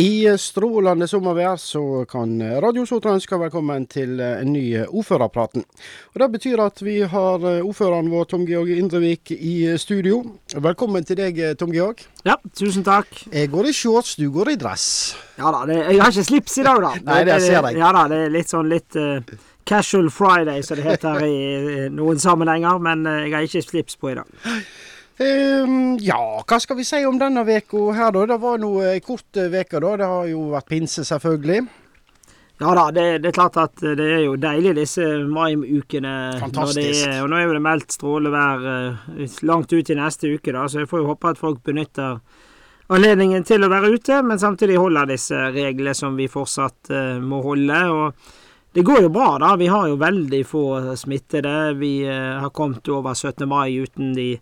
I strålende sommervær så kan Radio Sotra ønske velkommen til en ny Ordførerpraten. Og Det betyr at vi har ordføreren vår Tom Georg Indrevik i studio. Velkommen til deg, Tom Georg. Ja, tusen takk. Jeg går i shorts, du går i dress. Ja da, det, jeg har ikke slips i dag, da. Nei, det ser jeg. Ja da, det er litt sånn litt uh, casual friday, som det heter i noen sammenhenger. Men jeg har ikke slips på i dag. Um, ja, hva skal vi si om denne uka her, da? Det var nå ei kort uke, da. Det har jo vært pinse, selvfølgelig. Ja da, det, det, er klart at det er jo deilig disse mai-ukene. Fantastisk. og nå er jo det meldt strålevær uh, langt ut i neste uke, da, så jeg får jo håpe at folk benytter anledningen til å være ute, men samtidig holder disse reglene som vi fortsatt uh, må holde. og det går jo bra, da. Vi har jo veldig få smittede. Vi uh, har kommet over 17. mai uten de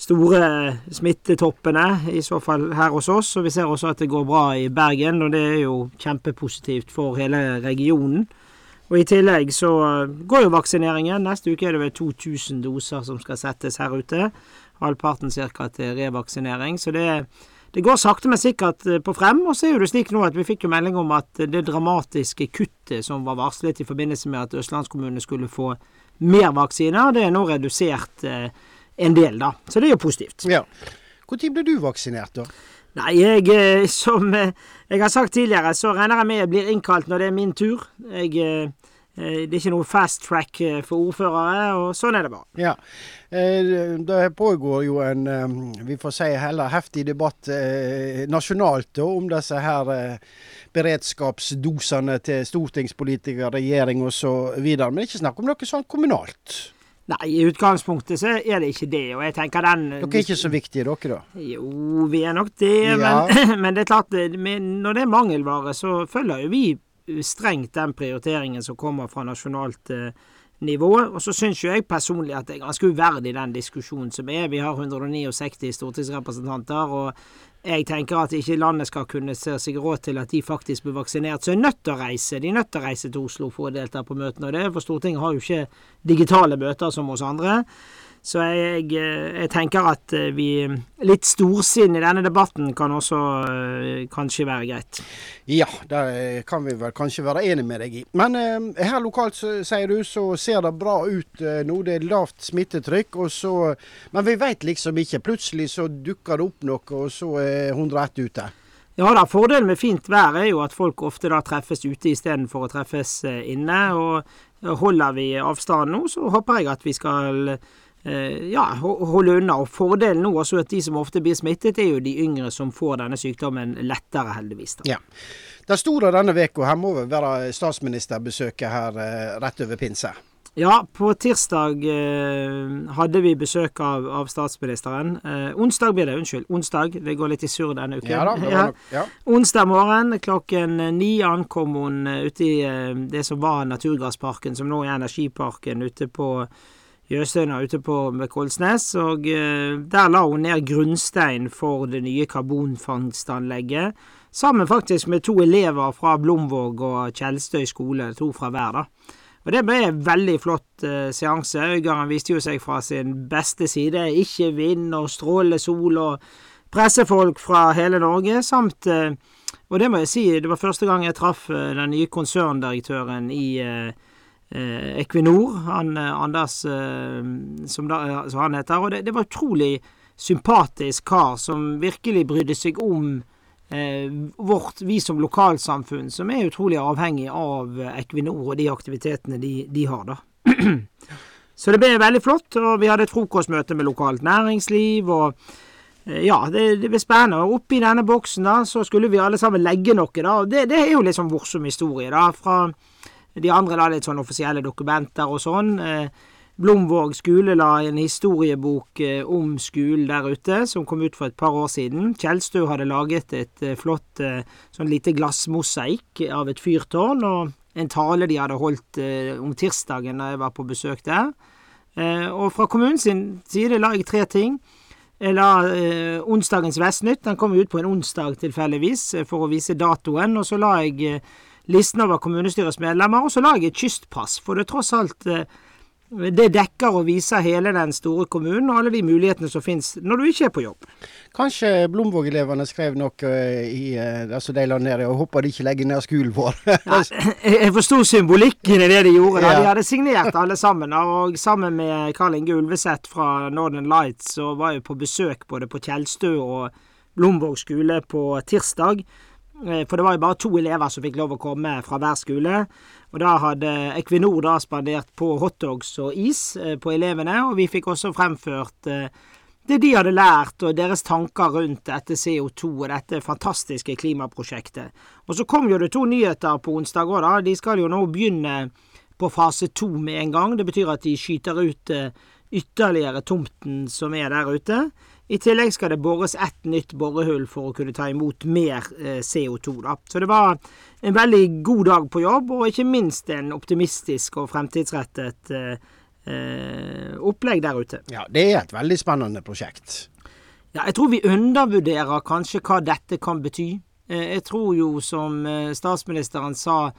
store smittetoppene, i så fall her hos oss. Og vi ser også at det går bra i Bergen, og det er jo kjempepositivt for hele regionen. Og I tillegg så går jo vaksineringen. Neste uke er det vel 2000 doser som skal settes her ute. Halvparten ca. til revaksinering. Så det, det, går sakte, men sikkert eh, på frem. Og så er det slik nå at vi fikk jo melding om at det dramatiske kuttet som var varslet i forbindelse med at østlandskommunene skulle få mer vaksiner, det er nå redusert. Eh, en del, da. Så det er jo positivt. Ja. Når ble du vaksinert, da? Nei, jeg, eh, som eh, jeg har sagt tidligere, så regner jeg med jeg blir innkalt når det er min tur. Jeg, eh, det er ikke noe fast track for ordførere, og sånn er det bare. Ja. Det pågår jo en, vi får si heller heftig debatt nasjonalt om disse her beredskapsdosene til stortingspolitikere, regjering osv. Men ikke snakk om noe sånn kommunalt? Nei, i utgangspunktet så er det ikke det, og jeg tenker den Dere er ikke så viktige, dere, da? Jo, vi er nok det, ja. men, men, det er klart, når det er mangelvare, så følger jo vi strengt den prioriteringen som kommer fra nasjonalt eh, nivå. Og så syns jo jeg personlig at det er ganske uverdig den diskusjonen som er. Vi har 169 stortingsrepresentanter, og jeg tenker at ikke landet skal kunne se seg råd til at de faktisk blir vaksinert. Så er nødt til å reise. De er nødt til å reise til Oslo for å delta på møtene. Og det, for Stortinget har jo ikke digitale møter som oss andre. Så jeg, jeg, tenker at eh, vi Litt storsinn i denne debatten kan også øh, kanskje være greit. Ja, det kan vi vel kanskje være enig med deg i. Men eh, her lokalt, sier du, så ser det bra ut eh, nå. Det er lavt smittetrykk. Og så, men vi veit liksom ikke. Plutselig så dukker det opp noe, og så er 101 ute. Ja da, fordelen med fint vær er jo at folk ofte da treffes ute istedenfor å treffes inne. Og holder vi avstanden nå, så håper jeg at vi skal Eh, ja, holde unna. Og Fordelen nå også at de som ofte blir smittet, er jo de yngre som får denne sykdommen lettere, heldigvis. Da. Ja. Det store denne uka her må vel være statsministerbesøket her eh, rett over pinse? Ja, på tirsdag eh, hadde vi besøk av, av statsministeren. Eh, onsdag blir det, unnskyld. Onsdag. Det går litt i surr denne uken. Ja, da, ja. Ja. Onsdag morgen klokken ni ankom hun ute i eh, det som var Naturgassparken, som nå er Energiparken ute på Jøsøyna ute på Kolsnes, og eh, der la hun ned grunnstein for det nye karbonfangstanlegget, sammen faktisk med to elever fra Blomvåg og Tjeldstøy skole, to fra hver, da. Og det ble en veldig flott uh, seanse. Øygarden viste jo seg fra sin beste side. Ikke vind og strålende sol og pressefolk fra hele Norge, samt uh, Og det må jeg si, det var første gang jeg traff uh, den nye konserndirektøren i eh, Equinor, han eh, Anders eh, som, da, han heter. Og det, det var utrolig sympatisk kar som virkelig brydde seg om eh, vårt, vi som lokalsamfunn, som er utrolig avhengig av Equinor og de aktivitetene de, de har, da. Så det ble veldig flott, og vi hadde et frokostmøte med lokalt næringsliv. og eh, ja, det, det ble spennende. Og oppi denne boksen da, så skulle vi alle sammen legge noe. da, Det, det er jo sånn morsom historie. da, fra de andre la litt sånn offisielle dokumenter og sånn. Eh, Blomvåg skole la en historiebok eh, om skolen der ute, som kom ut for et par år siden. Kjeldstø hadde laget et eh, flott sånn lite glassmosaikk av et fyrtårn, og en tale de hadde holdt om tirsdagen da jeg var på besøk der. Og fra kommunens side la jeg tre ting. Jeg la eh, onsdagens Vestnytt, den kom ut på en onsdag tilfeldigvis, for å vise datoen. Og så la jeg listen over kommunestyrets medlemmer, og så la jeg et kystpass. For det er tross alt eh, det dekker og viser hele den store kommunen og alle de mulighetene som finnes når du ikke er på jobb. Kanskje Blomvåg-elevene skrev noe i altså de la ned og håper de ikke legger ned skolen vår. ja, jeg forsto symbolikken i det de gjorde. Da. De hadde signert alle sammen. Og sammen med Karl Inge Ulveseth fra Northern Lights så var jeg på besøk både på Tjeldstø og Blomvåg skole på tirsdag. Eh, for det var jo bare to elever som fikk lov å komme fra hver skole. Og da hadde Equinor da spandert på hotdogs og is eh, på elevene, og vi fikk også fremført eh, det de hadde lært, og deres tanker rundt dette CO2 og dette fantastiske klimaprosjektet. Og så kom jo det to nyheter på onsdag òg, da. De skal jo nå begynne på fase to med en gang. Det betyr at de skyter ut ytterligere tomten som er der ute. I tillegg skal det bores ett nytt borehull for å kunne ta imot mer eh, CO2. Da. Så det var en veldig god dag på jobb, og ikke minst en optimistisk og fremtidsrettet eh, eh, opplegg der ute. Ja, det er et veldig spennende prosjekt. Ja, jeg tror vi undervurderer kanskje hva dette kan bety. Jeg tror jo, som statsministeren sa,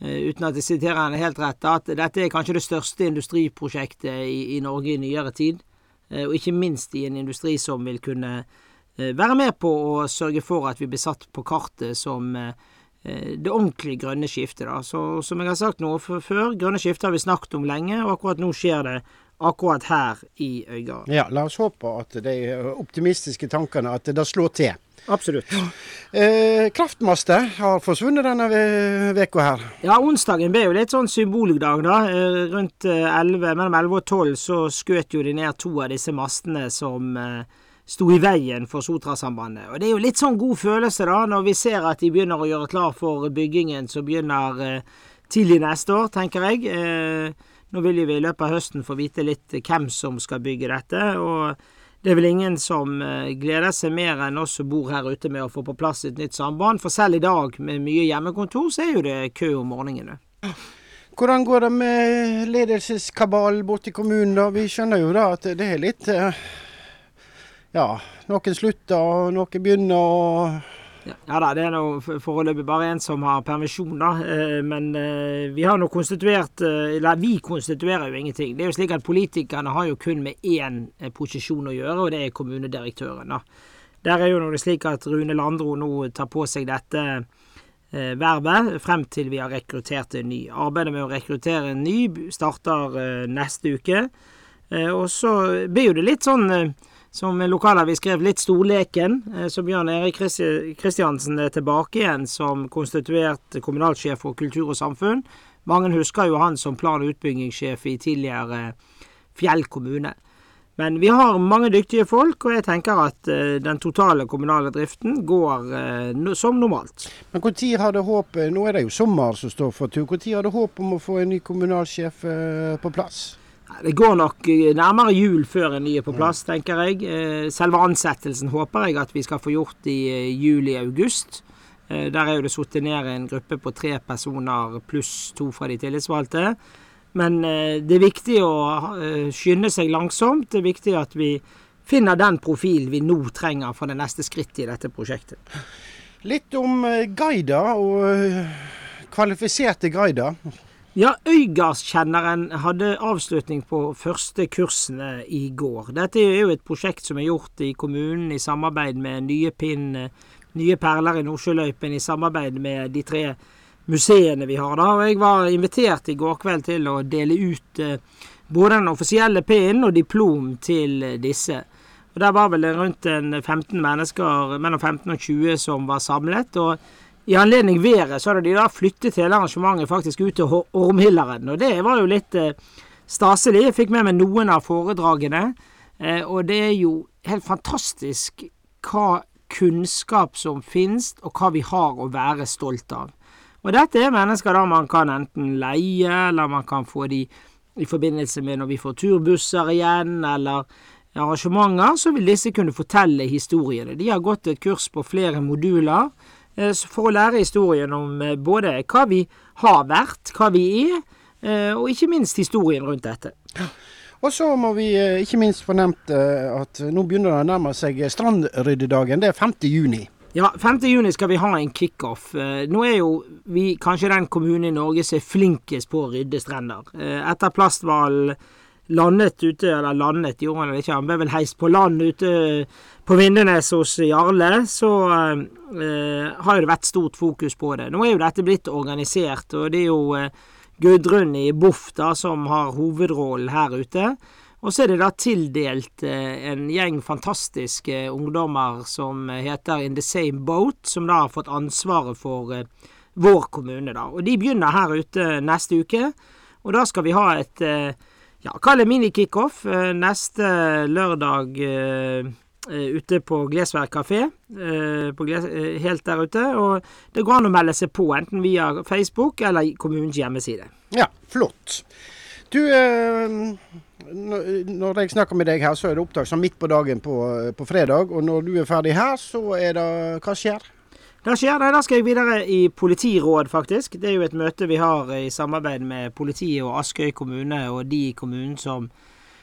uten at jeg siterer henne helt rett, at dette er kanskje det største industriprosjektet i, i Norge i nyere tid. Eh, og ikke minst i en industri som vil kunne eh, være med på å sørge for at vi blir satt på kartet som eh, det ordentlige grønne skiftet. Da. Så som jeg har sagt noe før, grønne skiftet har vi snakket om lenge, og akkurat nå skjer det akkurat her i Øygarden. Ja, la oss håpe at de optimistiske tankene at det slår til. Absolutt. Eh, kraftmaster har forsvunnet denne veka her. Ja, onsdagen ble jo litt sånn symboldag, da. Eh, rundt 11, eh, mellom 11 og 12 så skjøt jo de ned to av disse mastene som eh, sto i veien for Sotrasambandet. Og det er jo litt sånn god følelse, da, når vi ser at de begynner å gjøre klar for byggingen som begynner eh, tidlig neste år, tenker jeg. Eh, nå vil vi i løpet av høsten få vite litt hvem som skal bygge dette. og det er vel ingen som eh, gleder seg mer enn oss som bor her ute med å få på plass et nytt samband. For selv i dag med mye hjemmekontor, så er jo det kø om morgenene. Hvordan går det med ledelseskabalen borte i kommunen da? Vi skjønner jo da at det er litt eh, Ja, noen slutter og noen begynner og ja da, det er nå foreløpig bare en som har permisjon, da. Eh, men eh, vi har nå konstituert eh, Eller vi konstituerer jo ingenting. Det er jo slik at politikerne har jo kun med én posisjon å gjøre, og det er kommunedirektøren, da. Der er jo nå det slik at Rune Landro nå tar på seg dette vervet frem til vi har rekruttert en ny. Arbeidet med å rekruttere en ny starter neste uke. Og så blir jo det litt sånn som lokalavis skrev litt storleken. Eh, så Bjørn Erik Kristiansen er tilbake igjen som konstituert kommunalsjef for kultur og samfunn. Mange husker jo han som plan- og utbyggingssjef i tidligere Fjell kommune. Men vi har mange dyktige folk, og jeg tenker at uh, den totale kommunale driften går uh, som normalt. Men når har det håp Nå er det jo sommer som står for tur. Når har det håp om å få en ny kommunalsjef på plass? Det går nok eh, nærmere jul før en ny er på plass, tenker jeg. Eh, selve ansettelsen håper jeg at vi skal få gjort i eh, juli-august. Der er jo det satt ned en gruppe på tre personer pluss to fra de tillitsvalgte. Men det er viktig å skynde seg langsomt. Det er viktig at vi finner den profilen vi nå trenger for det neste skrittet i dette prosjektet. Litt om guider og kvalifiserte guider. Ja, Øygardskjenneren hadde avslutning på første kursene i går. Dette er jo et prosjekt som er gjort i kommunen i samarbeid med Nye Pinn, Nye Perler i Nordsjøløypen, i samarbeid med de tre museene vi har da. Jeg var invitert i går kveld til å dele ut eh, både den offisielle pinnen og diplom til disse. Og Der var vel rundt 15 mennesker, mellom 15 og 20 som var samlet. og i anledning været så hadde de da flyttet hele arrangementet faktisk ut til Ormhilleren. Og det var jo litt eh, staselig. Jeg fikk med meg noen av foredragene. Eh, og det er jo helt fantastisk hva kunnskap som finnes, og hva vi har å være stolt av. Og dette er mennesker da man kan enten leie, eller man kan få de i forbindelse med når vi får turbusser igjen, eller arrangementer, så vil disse kunne fortelle historiene. De har gått et kurs på flere moduler for å lære historien om eh, både hva vi har vært, hva vi er, eh, og ikke minst historien rundt dette. Og så må vi ikke minst få nevnt at nå begynner det å nærme seg strandryddedagen. Det er 5. juni. Ja, 5. juni skal vi ha en kickoff. Eh, nå er jo vi kanskje den kommunen i Norge som er flinkest på å rydde strender. Eh, etter plasthvalen landet ute, eller landet gjorde han ikke, han ble vel heist på land ute på Vindenes hos Jarle, så eh, har jo det vært stort fokus på det. Nå er jo dette blitt organisert, og det er jo eh, Gudrun i BOFF da som har hovedrollen her ute. Og så er det da tildelt eh, en gjeng fantastiske ungdommer som heter In The Same Boat, som da har fått ansvaret for eh, vår kommune, da. Og de begynner her ute neste uke. Og da skal vi ha et eh, ja, kall det minikickoff eh, neste lørdag eh, eh, ute på Glesvær kafé. Gles helt der ute. Og det går an å melde seg på, enten via Facebook eller kommunens hjemmeside. Ja, flott. Du, når jeg snakker med deg her, så er det opptak som midt på dagen på, på, fredag. Og når du er ferdig her, så er det Hva skjer? Det skjer, Nei, Da skal jeg videre i politiråd, faktisk. Det er jo et møte vi har i samarbeid med politiet og Askøy kommune og de i kommunen som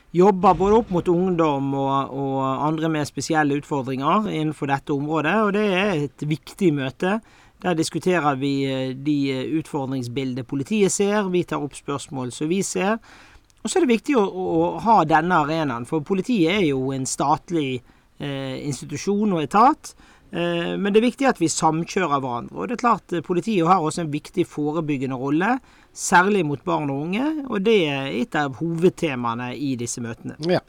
jobber både opp mot ungdom og, og, andre med spesielle utfordringer innenfor dette området. Og det er et viktig møte. Der diskuterer vi eh, de utfordringsbildet politiet ser. Vi tar opp spørsmål som vi ser. Og så er det viktig å, å ha denne arenaen, for politiet er jo en statlig eh, institusjon og etat. Eh, men det er viktig at vi samkjører hverandre. Og det er klart eh, Politiet har også en viktig forebyggende rolle, særlig mot barn og unge. Og det er et av hovedtemaene i disse møtene. Ja,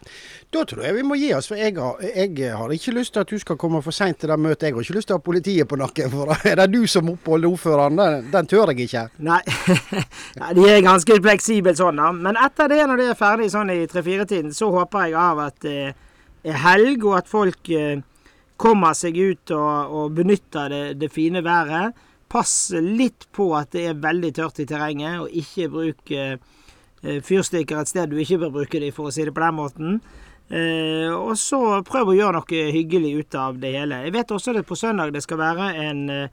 Da tror jeg vi må gi oss. For jeg har, jeg har ikke lyst til at du skal komme for seint til det møtet. Jeg har ikke lyst til å ha politiet på nakken. For er det du som oppholder ordføreren? Den, den tør jeg ikke. Nei, de er ganske fleksible sånn, da. Men etter det, når det er ferdig sånn i tre-fire-tiden, så håper jeg av at det er helg, og at folk eh, kommer seg ut og, og benytter det, det, fine været. Pass litt på at det er veldig tørt i terrenget, og ikke bruk eh, fyrstikker et sted du ikke bør bruke dem, for å si det på den måten. Eh, og så prøv å gjøre noe hyggelig ut av det hele. Jeg vet også at på søndag det skal være en, eh,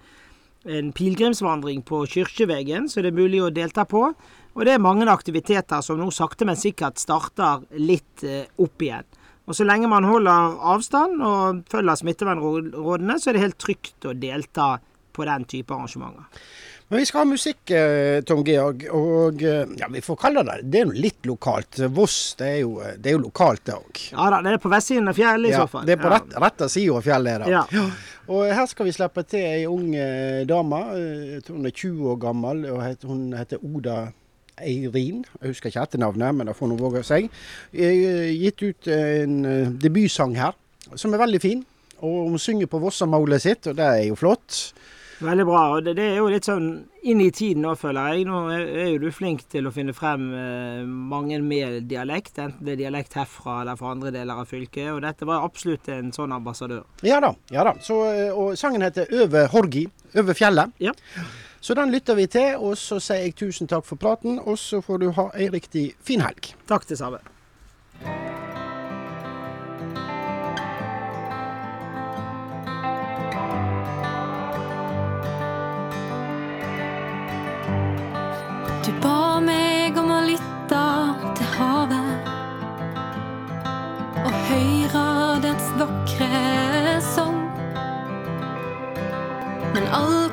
en pilegrimsvandring på Kirkevegen, så det er mulig å delta på. Og det er mange aktiviteter som nå sakte, men sikkert starter litt eh, opp igjen. Og Så lenge man holder avstand og følger smittevernrådene, så er det helt trygt å delta på den type arrangementer. Men vi skal ha musikk, eh, Tom Georg. Og eh, ja, vi får kalle det det er jo litt lokalt. Voss det er jo, eh, det er jo lokalt, det òg. Ja da, det er på vestsiden av fjellet i ja, så fall. Det er på ja. rett, rette sida av fjellet. Da. Ja. Og her skal vi slippe til ei ung dame. Jeg tror hun er 20 år gammel. og Hun heter Oda Eirin, jeg husker ikke etternavnet, men det får hun våge seg, gitt ut en eh, debutsang her, som er veldig fin. Og hun synger på Vossamålet sitt, og det er jo flott. Veldig bra. og det, det, er jo litt sånn inn i tiden nå, føler jeg. Nå er, jo du flink til å finne frem eh, mange med dialekt, enten det er dialekt herfra eller fra andre deler av fylket. Og dette var absolutt en sånn ambassadør. Ja da. ja da. Så, eh, og sangen heter 'Over Horgi'. Over fjellet. Ja. Så den lytter vi til, og så sier jeg tusen takk for praten, og så får du ha ei riktig fin helg. Takk det samme. Du ba meg om å lytte til havet og høre dets vakre sang. Men alt